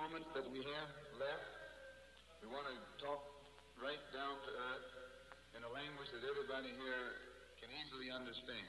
moment that we have left, we want to talk right down to earth in a language that everybody here can easily understand.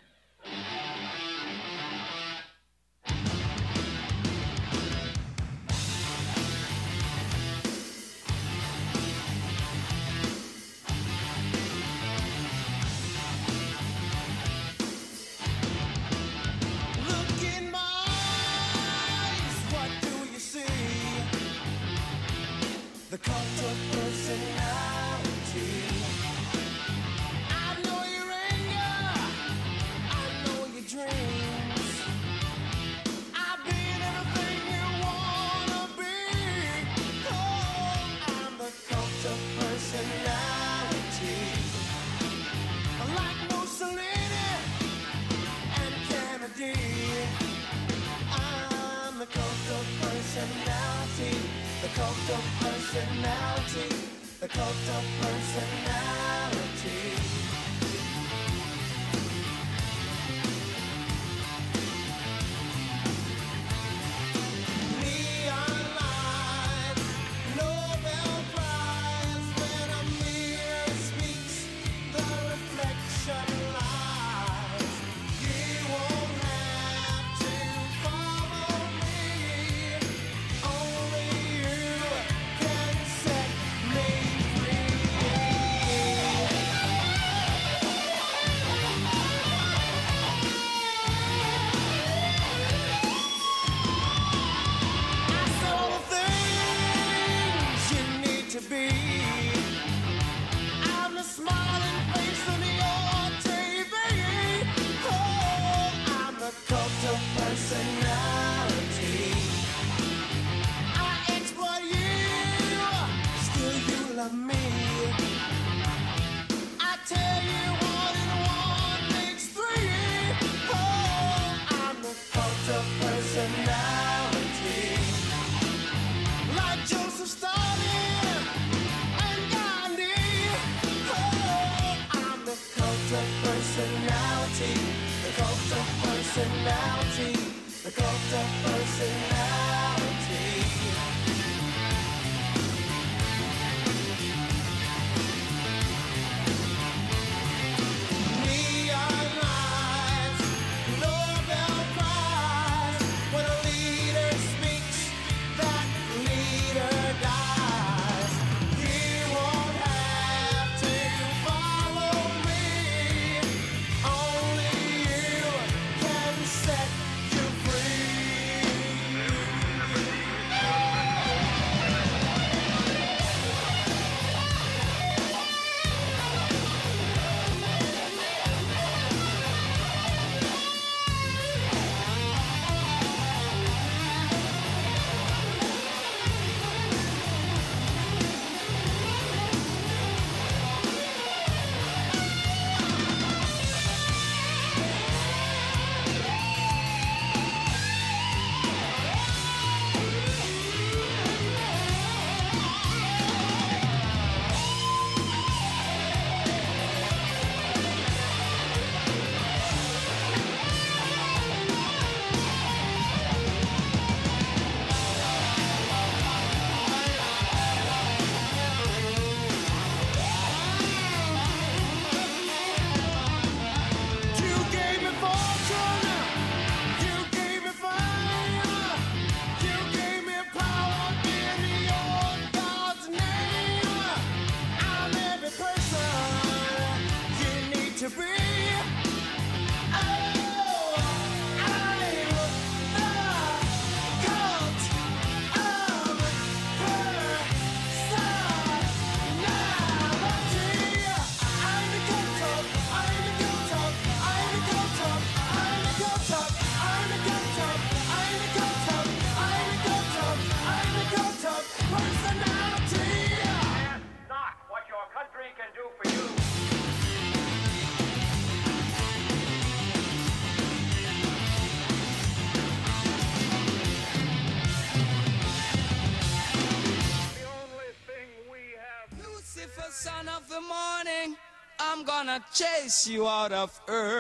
you out of earth.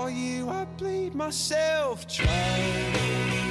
For you I bleed myself dry.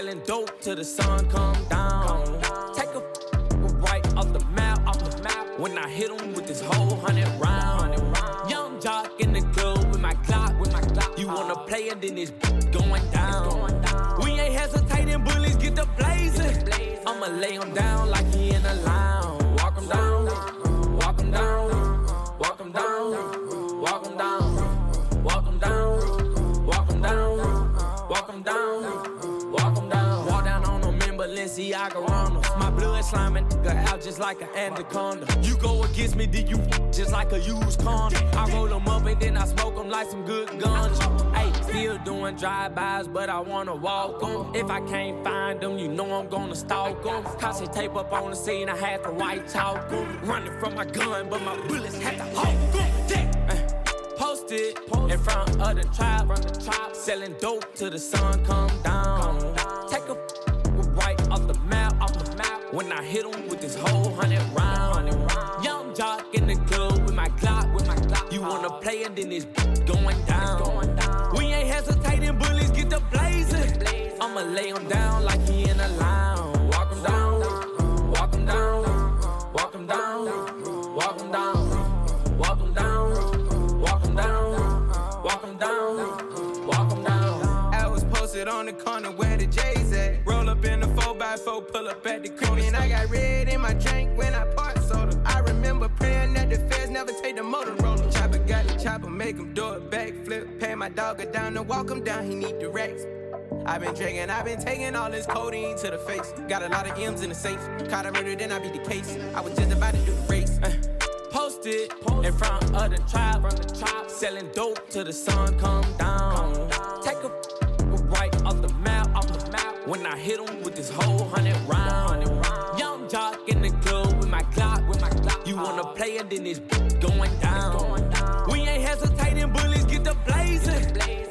Selling dope till the sun come doing drive-bys, but I wanna walk walk 'em. If I can't find them, you know I'm gonna stalk 'em. Cause tape up on the scene, I had to white talk. Running from my gun, but my bullets had to hold 'em. Posted in front of the tribe, selling dope till the sun come down. Take a right off the map, off the map. When I hit him with this whole hundred round. Young jock in the club with my clock, with my clock. You wanna play and then it's going down. Lay him down like he in a lounge. Walk him down, walk him down, walk him down, walk him down. I was posted on the corner where the J's at. Roll up in the 4x4, pull up at the crib. And I got red in my drink when I part soda. I remember praying that the feds never take the Motorola. Chopper got the chopper, make him do a backflip. Pay my dog a down to walk him down, he need the racks. I been drinking, I've been taking all this codeine to the face. Got a lot of M's in the safe. Caught a murder, then I beat the case. I was just about to do the race. Uh, Posted in front of the tribe, selling dope till the sun come down. Take a right off the map, off the map. When I hit him with this whole hundred round. Young jock in the club with my clock, with my clock. You wanna play and then it's going down. We ain't hesitating, bullies get the blazing.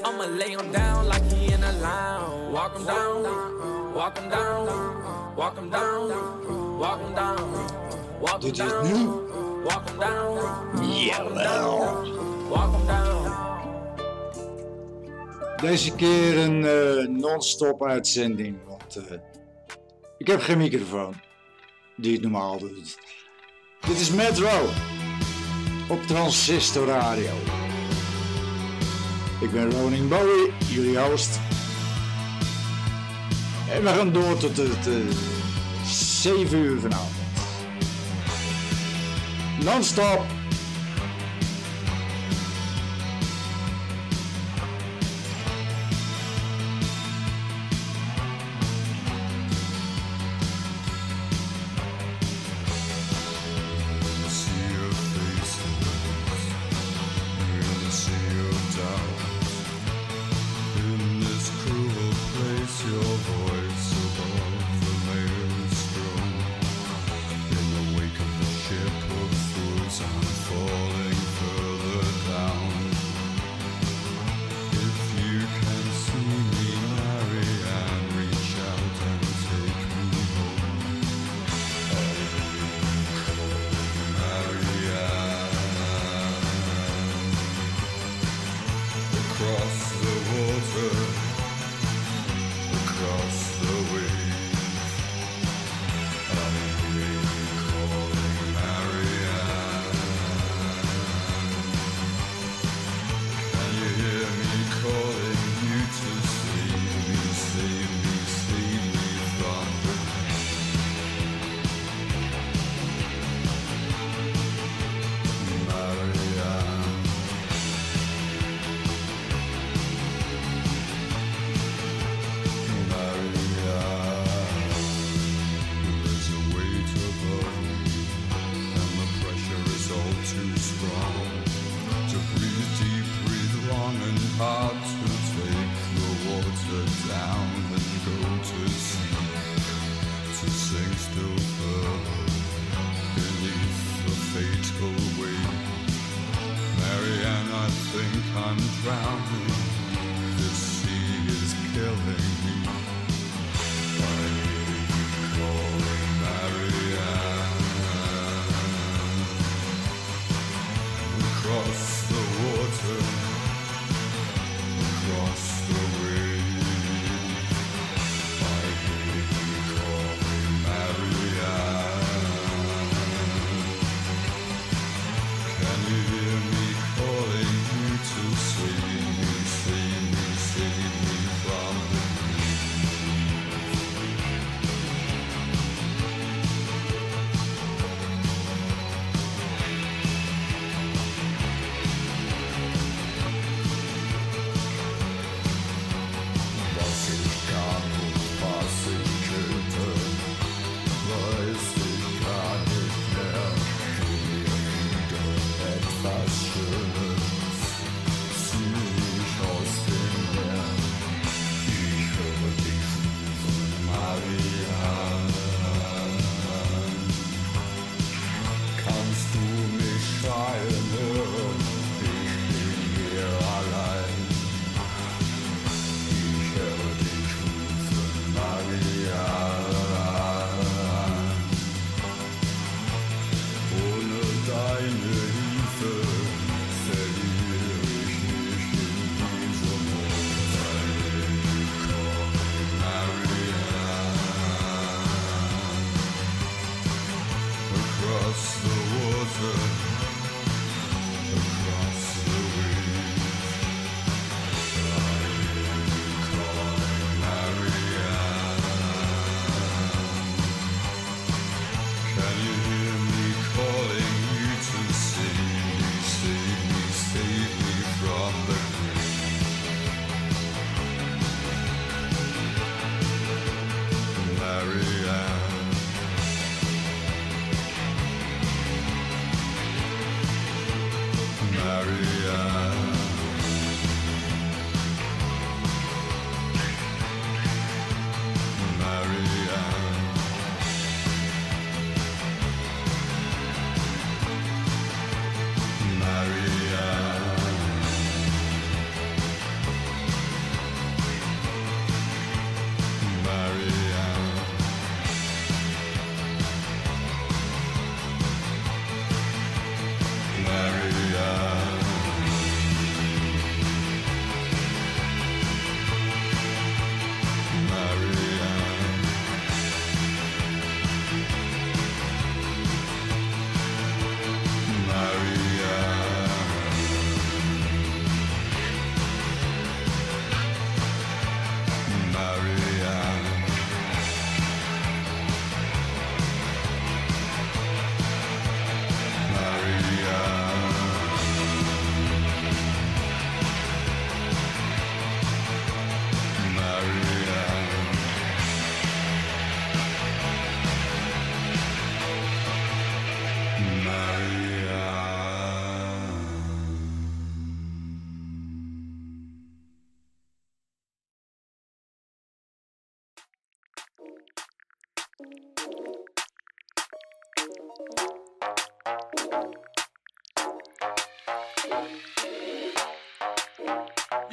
I'ma lay him down like he in a lounge. Walk him down, walk him down, walk him down, walk him down. Walk him down. nu. Walk him down. Jawel. Walk him down. Deze keer een eh, non-stop uitzending, want eh, ik heb geen microfoon die het normaal doet. Dit is Metro op Transistor Radio. Ik ben Roning Bowie, jullie host. En we gaan door tot het eh 7 uur vanavond. Non-stop.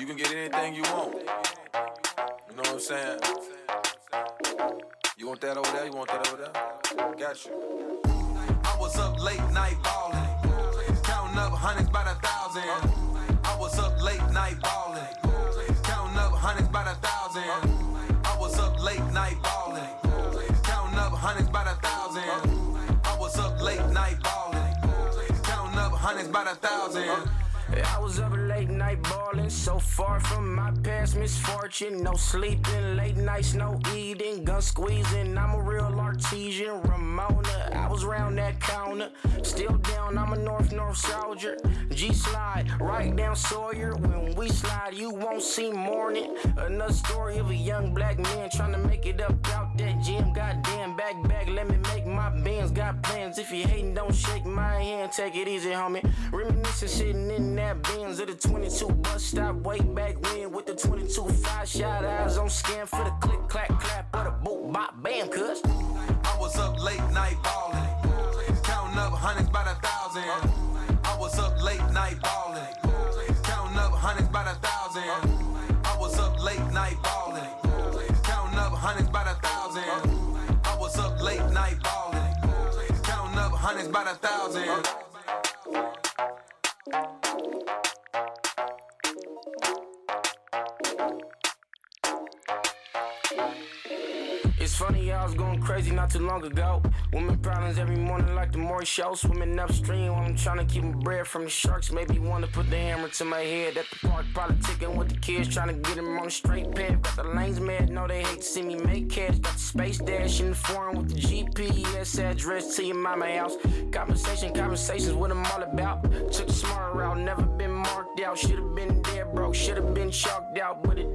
You can get anything you want. You know what I'm saying? You want that over there? You want that over there? Got you. I was up late night ballin', counting up hundreds by the thousand. I was up late night ballin', counting up hundreds by the thousand. I was up late night ballin', counting up hundreds by the thousand. I was up late night ballin', counting up hundreds by the thousand. So far from my past misfortune. No sleeping, late nights, no eating, gun squeezing. I'm a real artesian, Ramona. I was round that counter, still down. I'm a North North soldier. G slide right down Sawyer. When we slide, you won't see morning. Another story of a young black man trying to make it up out that gym. Goddamn, back back, let me make my bands. Got plans. If you hating, don't shake my hand. Take it easy, homie. Reminiscing, sitting in that Benz at the 22 bus stop way back when with the 22 five shot eyes on scan for the click clack clap or the boot bop bam. Cuz I was up late night ballin', counting up hundreds by the thousand. Thank you. It's funny, I was going crazy not too long ago. Women problems every morning like the Maury show. Swimming upstream while I'm trying to keep my bread from the sharks. Maybe wanna put the hammer to my head at the park. probably Politicking with the kids, trying to get them on the straight path. Got the lanes mad, know they hate to see me make cash. Got the space dash in the foreign with the GPS address to your mama house. Conversation, conversations, what I'm all about. Took the smart route, never been marked out. Should've been dead broke, should've been chalked out, but it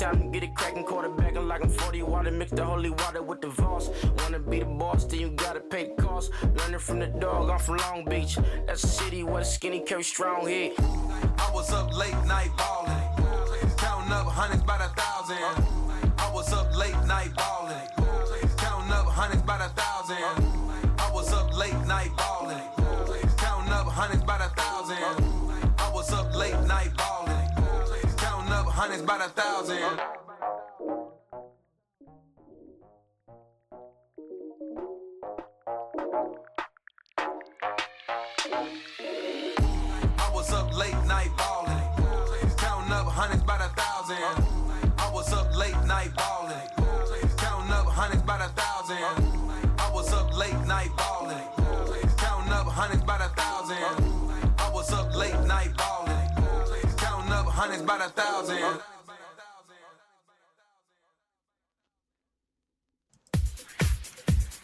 time to get it cracking, quarterbacking like I'm 40 water. Mix the holy water with the Voss. Wanna be the boss, then you gotta pay cost. Learning from the dog, I'm from Long Beach. That's a city where the skinny carry strong head. I was up late night ballin', counting up hundreds by the thousand. I was up late night ballin',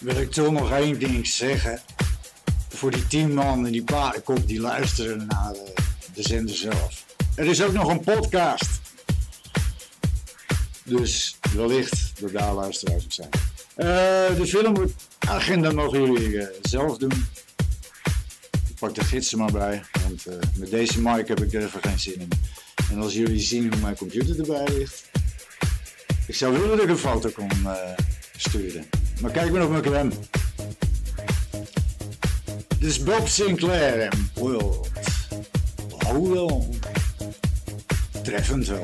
wil ik toch nog één ding zeggen. Voor die tien man en die paardenkop die luisteren naar de, de zender zelf. Er is ook nog een podcast. Dus wellicht dat daar luisteraars zijn. Eh, de filmagenda mogen jullie eh, zelf doen. Ik pak de gidsen maar bij, want eh, met deze mic heb ik er even geen zin in. En als jullie zien hoe mijn computer erbij ligt. Ik zou willen dat ik een foto kon eh, sturen. Maar kijk maar op mijn klem. Dit is Bob Sinclair en World. Oh wel. Treffend wel.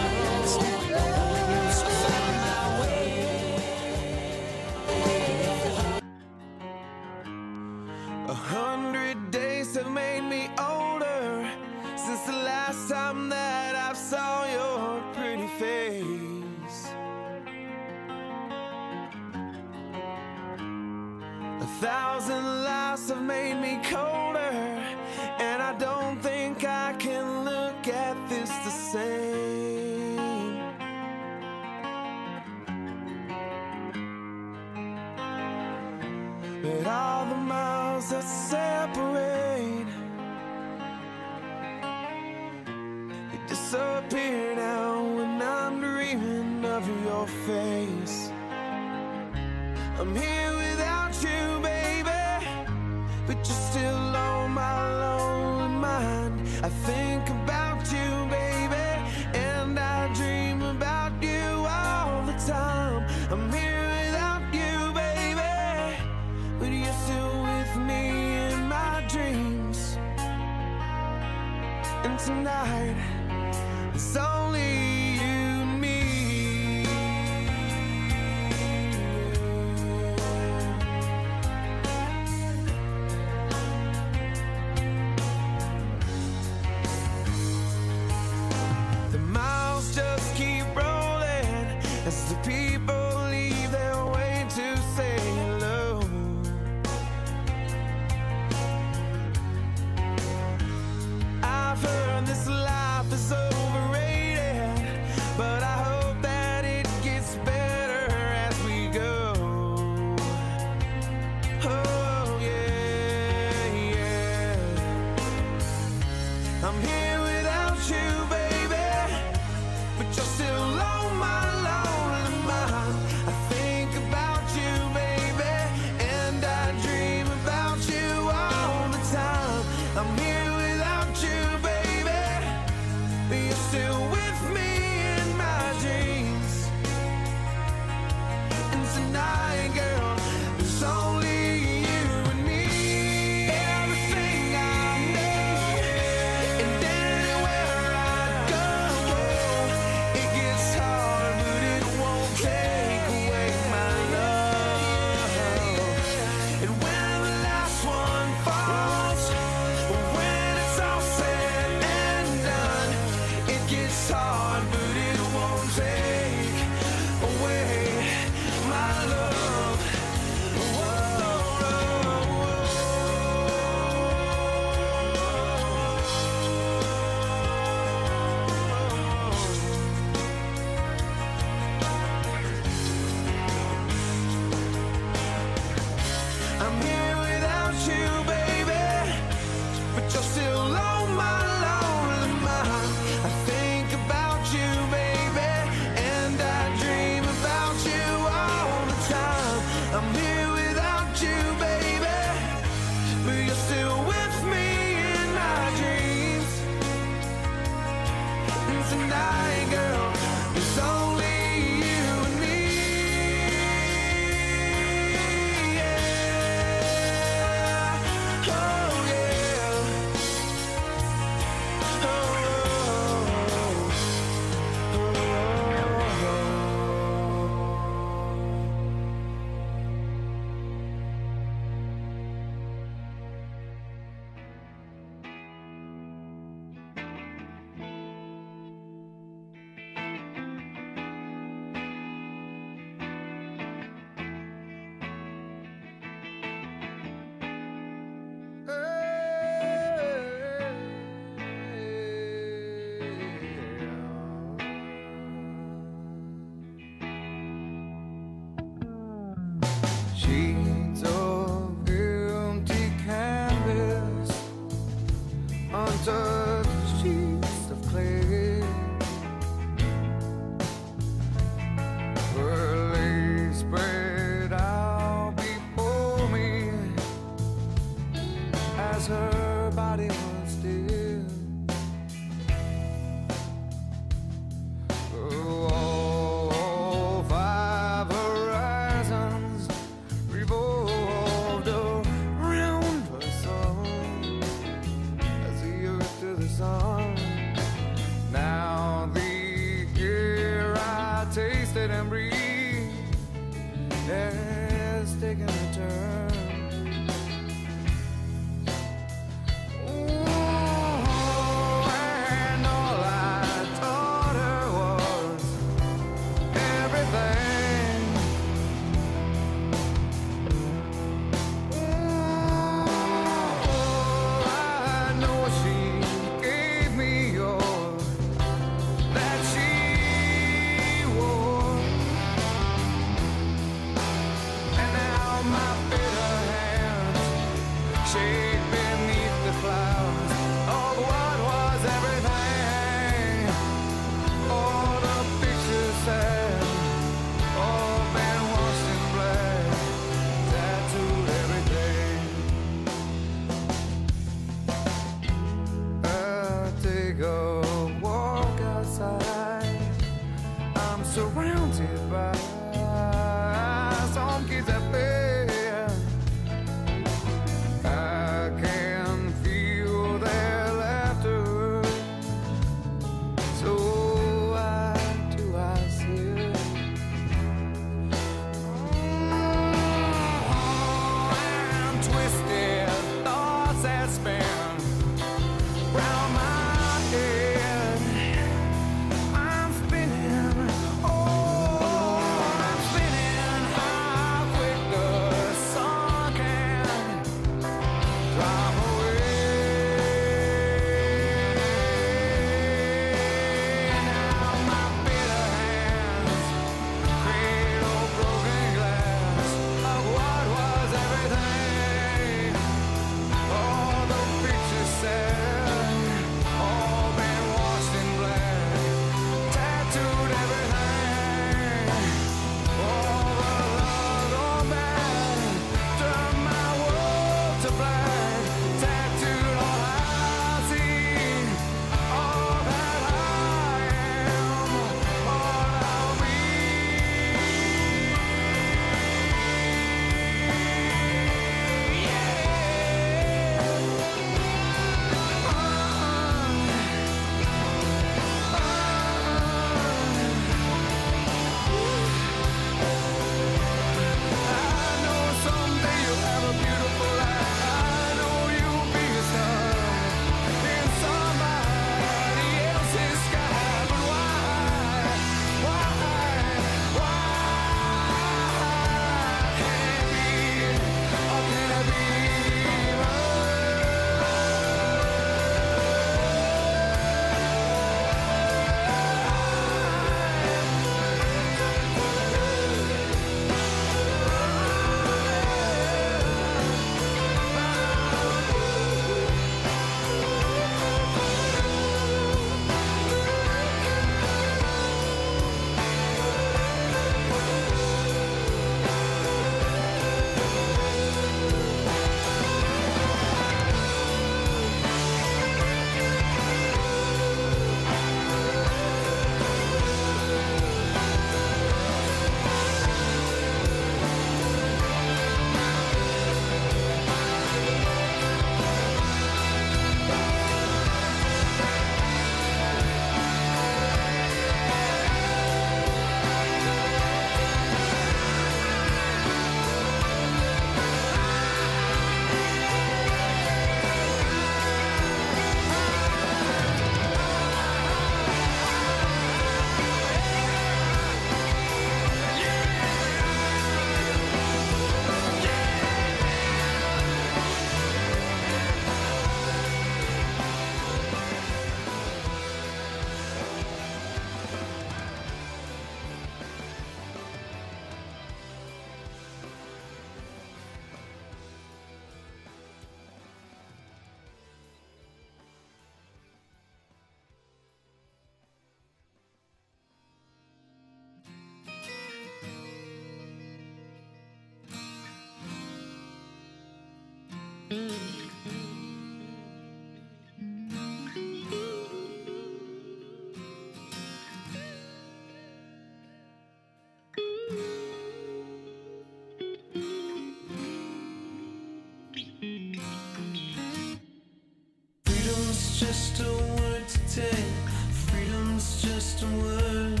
Freedom's just a word to take. Freedom's just a word.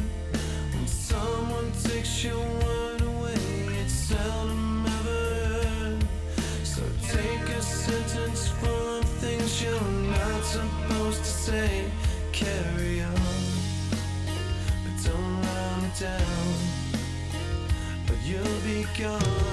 When someone takes your word away, it's seldom ever heard. So take a sentence full of things you're not supposed to say. Carry on, but don't run it down. But you'll be gone.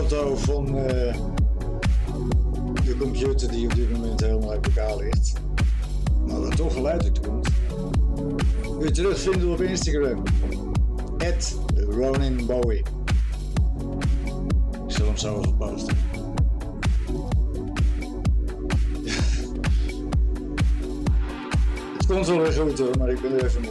foto van eh, de computer die op dit moment helemaal uit elkaar ligt. Maar dat toch geluid uit komt. U terugvinden op Instagram. At Ronin Bowie. Ik zal hem zo even posten. het komt wel weer goed hoor, maar ik ben er even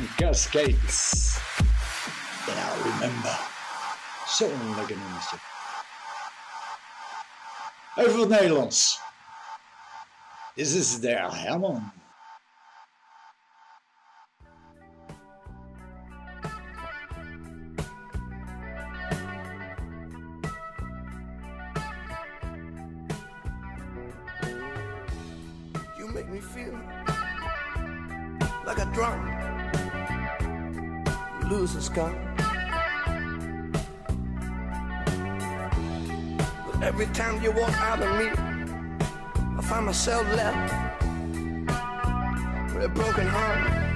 and cascades that I remember. Zo'n lekker nummertje. Even wat Nederlands. This is their Herman. You make me feel like a drunk losers scar. But every time you walk out of me, I find myself left with a broken heart.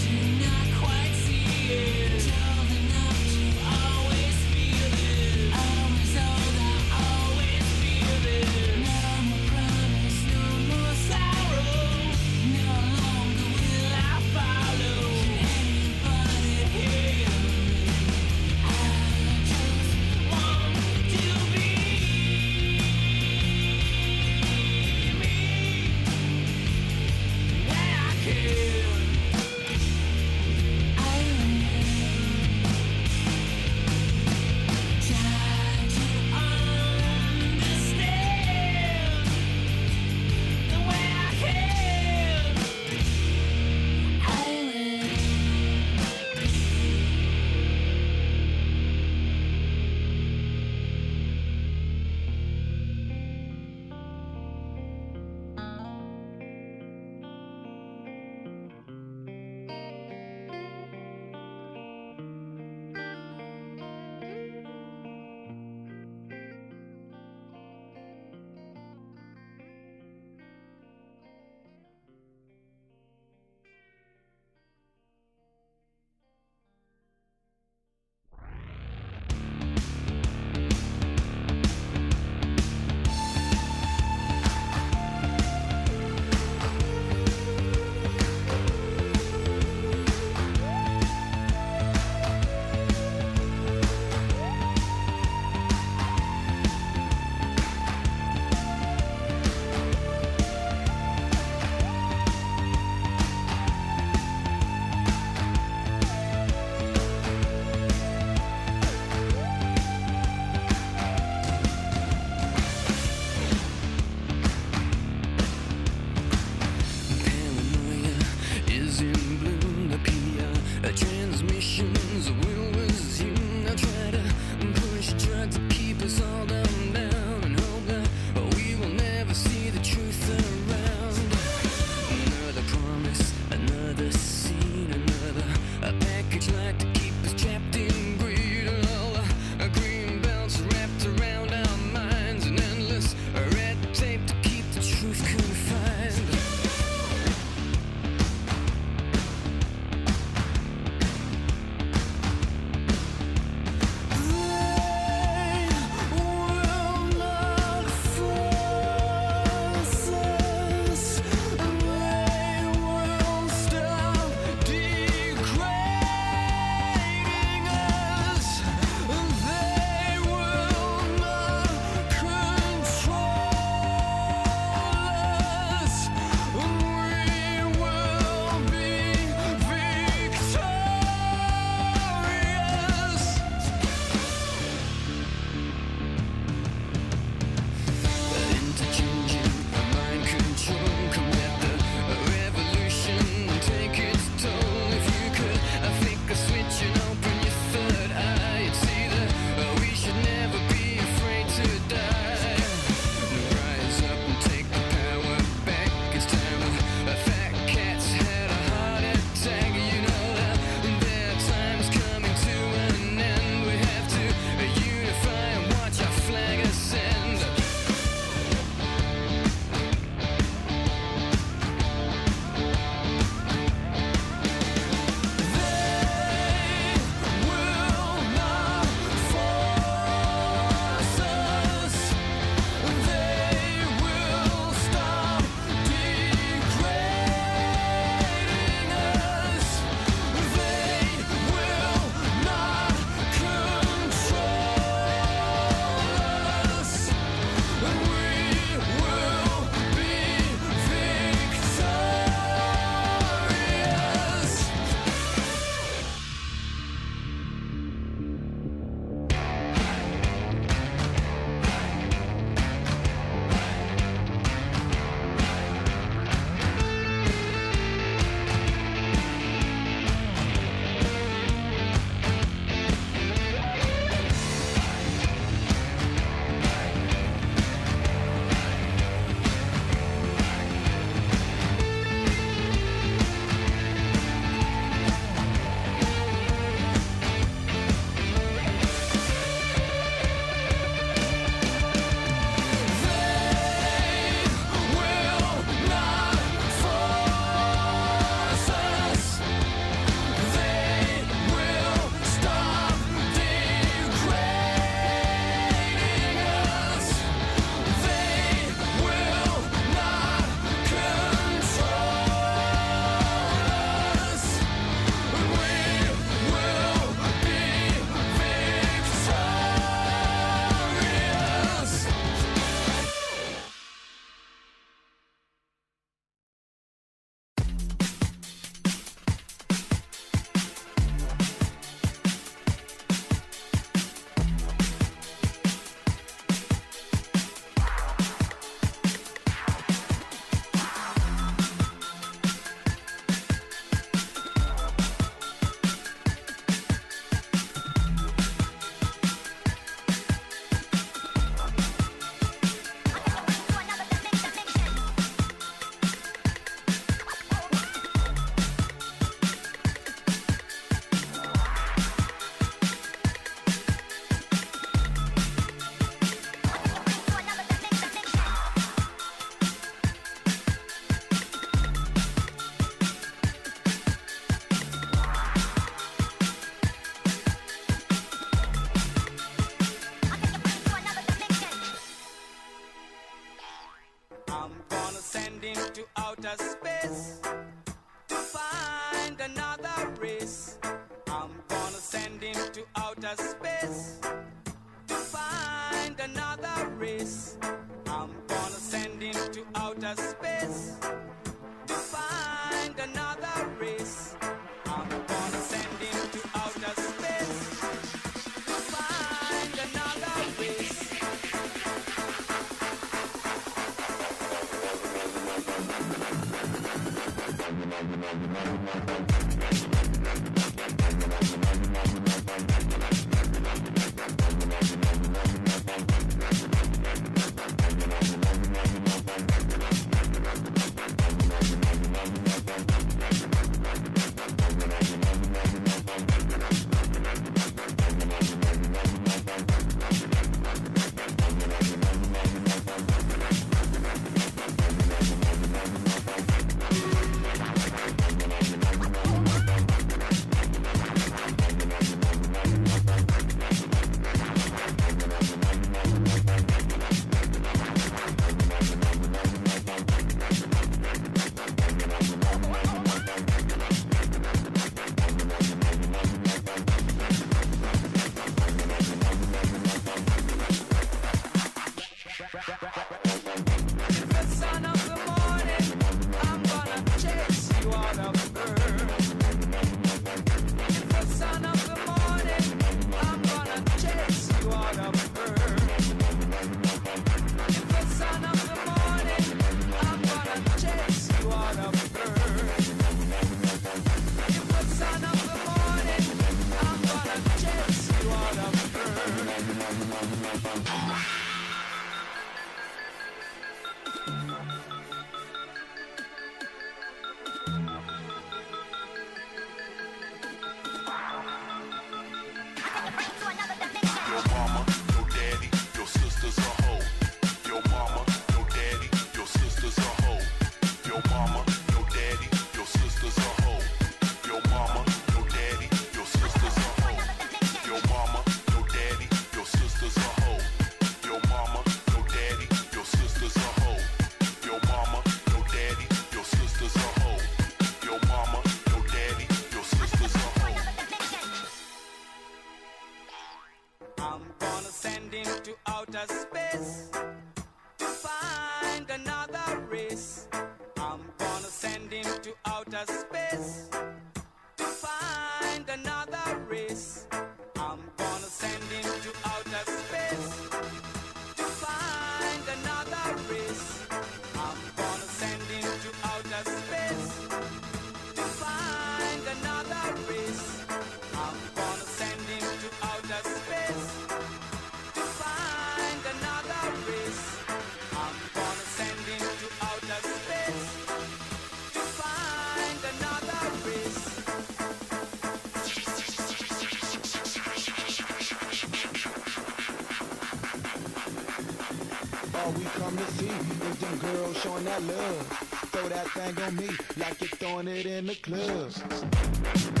Love. Throw that thing on me like you're throwing it in the club.